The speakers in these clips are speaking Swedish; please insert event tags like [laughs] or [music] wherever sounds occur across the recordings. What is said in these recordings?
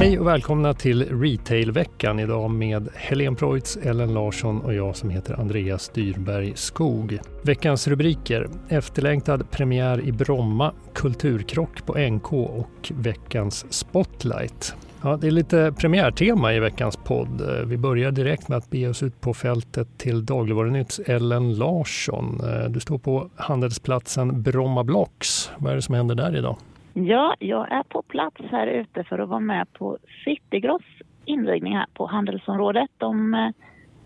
Hej och välkomna till Retailveckan idag med Helene Preutz, Ellen Larsson och jag som heter Andreas Dyrberg Skog. Veckans rubriker efterlängtad premiär i Bromma, kulturkrock på NK och veckans Spotlight. Ja, det är lite premiärtema i veckans podd. Vi börjar direkt med att bege oss ut på fältet till Dagligvarunytts Ellen Larsson. Du står på handelsplatsen Bromma Blocks. Vad är det som händer där idag? Ja, jag är på plats här ute för att vara med på Citygross invigning här på handelsområdet. De eh,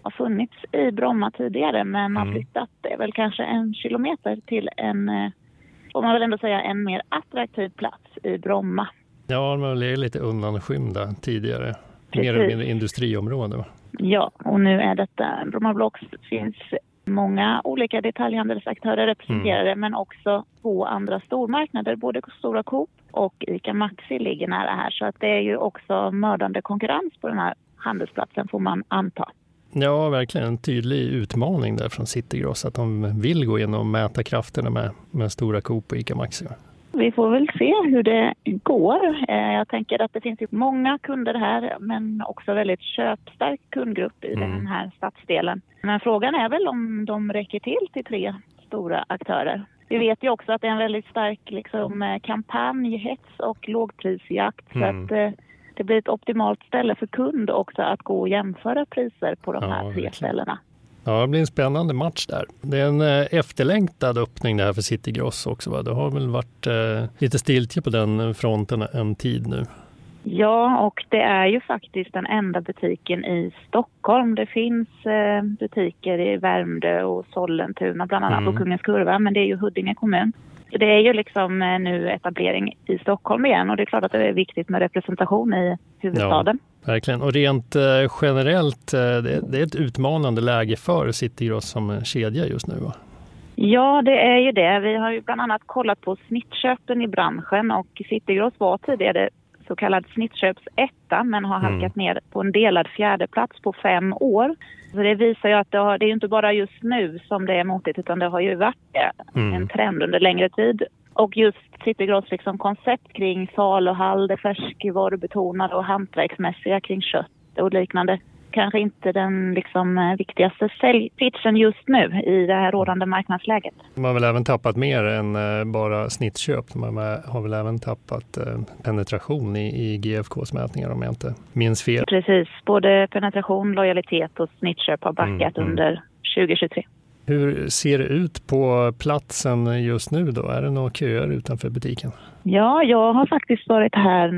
har funnits i Bromma tidigare men har mm. flyttat, det är väl kanske en kilometer till en, eh, får man väl ändå säga, en mer attraktiv plats i Bromma. Ja, de har legat lite undanskymda tidigare. Precis. Mer eller mindre industriområde. Ja, och nu är detta, Bromma Blocks finns många olika detaljhandelsaktörer representerade mm. men också två andra stormarknader, både Stora Coop och ICA Maxi ligger nära här. Så att det är ju också mördande konkurrens på den här handelsplatsen får man anta. Ja, verkligen en tydlig utmaning där från Citygross att de vill gå in och mäta krafterna med, med Stora Coop och ICA Maxi. Vi får väl se hur det går. Eh, jag tänker att det finns många kunder här men också väldigt köpstark kundgrupp i mm. den här stadsdelen. Men frågan är väl om de räcker till till tre stora aktörer. Vi vet ju också att det är en väldigt stark liksom, eh, kampanj, hets och lågprisjakt. Mm. Så att, eh, det blir ett optimalt ställe för kund också att gå och jämföra priser på de här ja, tre ställena. Ja, det blir en spännande match där. Det är en eh, efterlängtad öppning det här för City Gross också. Va? Det har väl varit eh, lite stiltje på den fronten en tid nu. Ja, och det är ju faktiskt den enda butiken i Stockholm. Det finns eh, butiker i Värmdö och Sollentuna bland annat mm. och Kungens Kurva, men det är ju Huddinge kommun. Det är ju liksom eh, nu etablering i Stockholm igen och det är klart att det är viktigt med representation i huvudstaden. Ja. Verkligen. Och rent eh, generellt, eh, det, är ett utmanande läge för Citygross som kedja just nu va? Ja, det är ju det. Vi har ju bland annat kollat på snittköpen i branschen och Citygross var tidigare så kallad snittköpsetta men har mm. halkat ner på en delad fjärdeplats på fem år. Så det visar ju att det, har, det är inte bara just nu som det är motigt utan det har ju varit mm. en trend under längre tid. Och just Citygross liksom koncept kring saluhall, det färskvarubetonade och hantverksmässiga kring kött och liknande. Kanske inte den liksom eh, viktigaste säljpitchen just nu i det här rådande marknadsläget. Man har väl även tappat mer än eh, bara snittköp. Man har väl även tappat eh, penetration i, i GFKs mätningar om jag inte minns fel. Precis, både penetration, lojalitet och snittköp har backat mm, mm. under 2023. Hur ser det ut på platsen just nu då? Är det några köer utanför butiken? Ja, jag har faktiskt varit här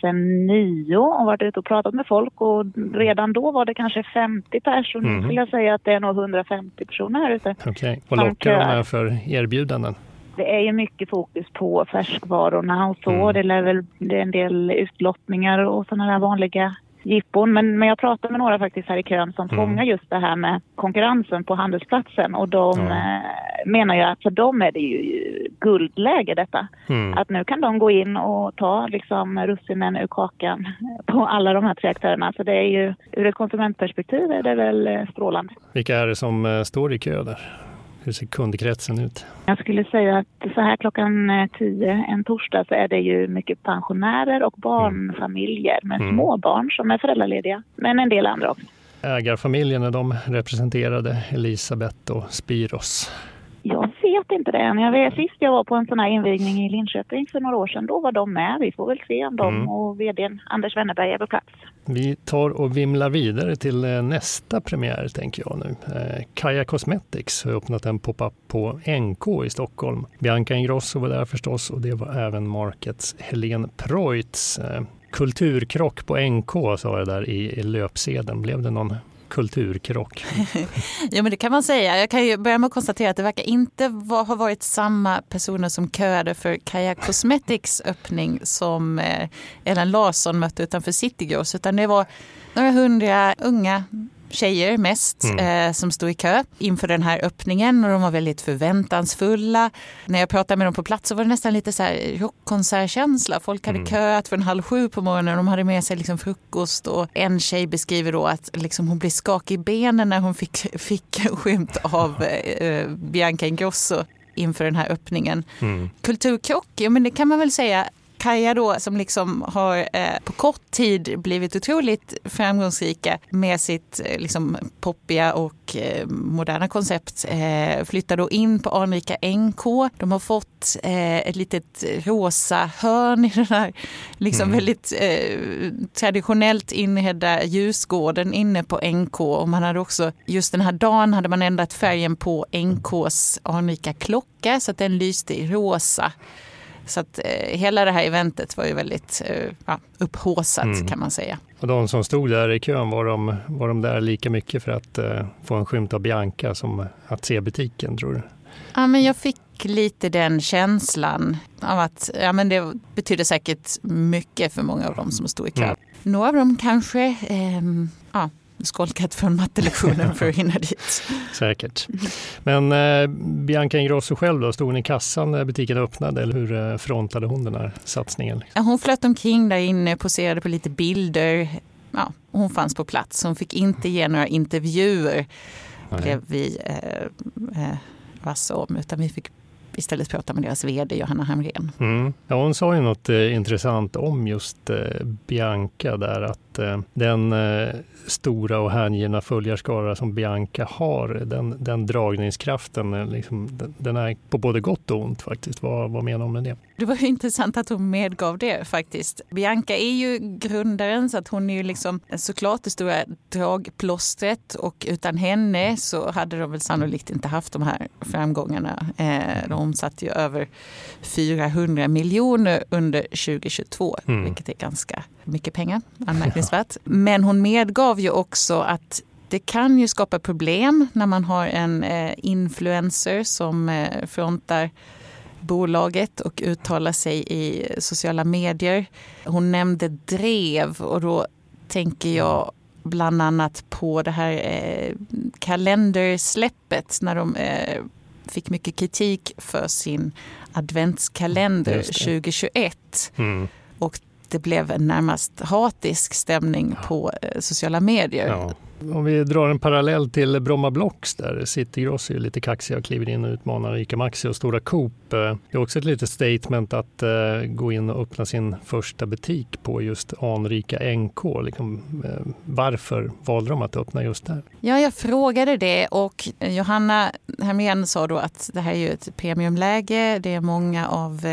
sedan nio och varit ute och pratat med folk och redan då var det kanske 50 personer. Mm. Nu skulle jag säga att det är nog 150 personer här ute. Okej, okay. vad lockar de med för erbjudanden? Det är ju mycket fokus på färskvarorna och så. Mm. Det, är väl, det är en del utlottningar och sådana där vanliga jippon. Men, men jag pratade med några faktiskt här i kön som mm. fångar just det här med konkurrensen på handelsplatsen och de mm. eh, menar ju att för dem är det ju guldläge detta. Mm. Att nu kan de gå in och ta liksom russinen ur kakan på alla de här tre aktörerna. Så det är ju ur ett konsumentperspektiv är det väl eh, strålande. Vilka är det som eh, står i kö där? Hur ser kundkretsen ut? Jag skulle säga att så här klockan eh, tio en torsdag så är det ju mycket pensionärer och barnfamiljer med mm. små barn som är föräldralediga. Men en del andra också. Ägarfamiljen, är de representerade? Elisabeth och Spiros? Vet inte det än. Jag vet, sist jag var på en sån här invigning i Linköping för några år sedan, då var de med. Vi får väl se om de mm. och vdn Anders Wennerberg är på plats. Vi tar och vimlar vidare till eh, nästa premiär tänker jag nu. Eh, Kaja Cosmetics har öppnat en pop-up på NK i Stockholm. Bianca Ingrosso var där förstås och det var även Markets Helene Preutz. Eh, kulturkrock på NK sa jag där i löpsedeln. Blev det någon kulturkrock. [laughs] ja men det kan man säga. Jag kan ju börja med att konstatera att det verkar inte ha varit samma personer som köade för Kaja Cosmetics öppning som eh, Ellen Larsson mötte utanför Citygross utan det var några hundra unga tjejer mest mm. eh, som stod i kö inför den här öppningen och de var väldigt förväntansfulla. När jag pratade med dem på plats så var det nästan lite så här rockkonsertkänsla. Folk hade mm. köat från halv sju på morgonen och de hade med sig liksom frukost och en tjej beskriver då att liksom hon blev skakig i benen när hon fick, [laughs] fick skymt av eh, Bianca Ingrosso inför den här öppningen. Mm. Kulturkrock, ja men det kan man väl säga Kaja då som liksom har eh, på kort tid blivit otroligt framgångsrika med sitt eh, liksom poppiga och eh, moderna koncept eh, flyttar då in på anrika NK. De har fått eh, ett litet rosa hörn i den här liksom mm. väldigt eh, traditionellt inredda ljusgården inne på NK och man hade också just den här dagen hade man ändrat färgen på NKs anrika klocka så att den lyste i rosa. Så att eh, hela det här eventet var ju väldigt eh, upphåsat mm. kan man säga. Och de som stod där i kön, var de, var de där lika mycket för att eh, få en skymt av Bianca som att se butiken tror du? Ja, men jag fick lite den känslan av att ja, men det betyder säkert mycket för många av dem som stod i kö. Mm. Några av dem kanske eh, ja, skolkat från mattelektionen för att hinna dit. [laughs] Säkert. Men eh, Bianca Ingrosso själv då, stod hon i kassan när butiken öppnade eller hur eh, frontade hon den här satsningen? Ja, hon flöt omkring där inne, poserade på lite bilder. Ja, hon fanns på plats. Hon fick inte ge några intervjuer, Nej. blev vi eh, eh, vassa om, utan vi fick istället prata med deras vd Johanna Hamrén. Mm. Ja, hon sa ju något eh, intressant om just eh, Bianca där att eh, den eh, stora och hängivna följarskara som Bianca har, den, den dragningskraften, eh, liksom, den, är på både gott och ont faktiskt. Vad, vad menar hon med det? Det var intressant att hon medgav det faktiskt. Bianca är ju grundaren så att hon är ju liksom såklart det stora dragplåstret och utan henne så hade de väl sannolikt inte haft de här framgångarna. De omsatte ju över 400 miljoner under 2022, mm. vilket är ganska mycket pengar, anmärkningsvärt. Men hon medgav ju också att det kan ju skapa problem när man har en eh, influencer som eh, frontar bolaget och uttalar sig i sociala medier. Hon nämnde drev och då tänker jag bland annat på det här eh, kalendersläppet när de eh, fick mycket kritik för sin adventskalender 2021. Mm. Och det blev en närmast hatisk stämning på eh, sociala medier. Ja. Om vi drar en parallell till Bromma Blocks där City Gross är lite kaxiga och kliver in och utmanar Ica Maxi och Stora Coop. Eh, det är också ett litet statement att uh, gå in och öppna sin första butik på just anrika NK. Liksom, varför valde de att öppna just där? Ja, jag frågade det och Johanna Hermén sa då att det här är ju ett premiumläge. Det är många av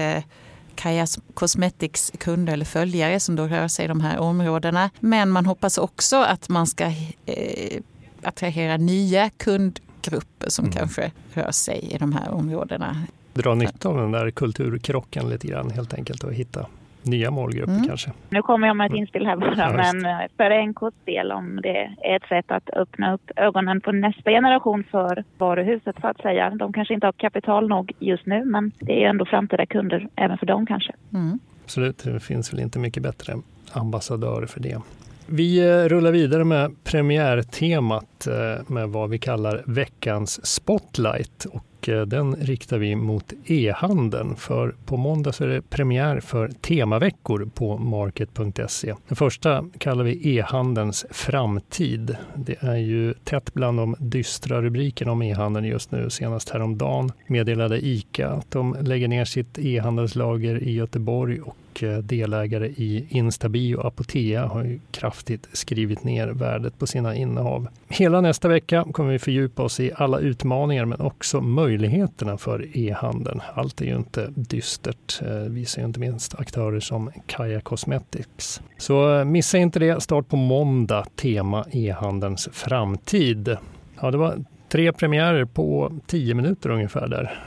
Kaja Cosmetics kunder eller följare som då rör sig i de här områdena. Men man hoppas också att man ska eh, attrahera nya kundgrupper som mm. kanske rör sig i de här områdena. Dra nytta av den där kulturkrocken lite grann helt enkelt och hitta nya målgrupper mm. kanske. Nu kommer jag med ett inspel här bara, ja, men eh, för NKs del om det är ett sätt att öppna upp ögonen på nästa generation för varuhuset så att säga. De kanske inte har kapital nog just nu, men det är ändå framtida kunder även för dem kanske. Mm. Absolut, det finns väl inte mycket bättre ambassadörer för det. Vi eh, rullar vidare med premiärtemat eh, med vad vi kallar veckans spotlight. Och och den riktar vi mot e-handeln. För på måndag så är det premiär för temaveckor på market.se. Den första kallar vi e-handelns framtid. Det är ju tätt bland de dystra rubrikerna om e-handeln just nu. Senast häromdagen meddelade ICA att de lägger ner sitt e-handelslager i Göteborg och Eh, delägare i Instabio och Apotea har ju kraftigt skrivit ner värdet på sina innehav. Hela nästa vecka kommer vi fördjupa oss i alla utmaningar men också möjligheterna för e-handeln. Allt är ju inte dystert, eh, visar ju inte minst aktörer som Kaja Cosmetics. Så eh, missa inte det, start på måndag, tema e-handelns framtid. Ja, det var tre premiärer på tio minuter ungefär där.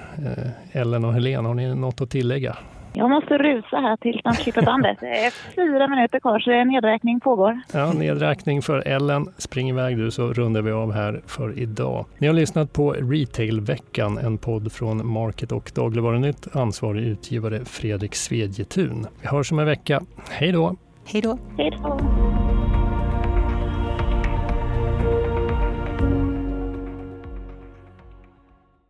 Ellen och Helene, har ni något att tillägga? Jag måste rusa här tills de klipper bandet. Det är fyra minuter kvar så nedräkning pågår. Ja, nedräkning för Ellen. Spring iväg du så rundar vi av här för idag. Ni har lyssnat på Retailveckan, en podd från Market och Dagligvarunytt. Ansvarig utgivare Fredrik Svedjetun. Vi hörs om en vecka. Hej då! Hej då! Hej då!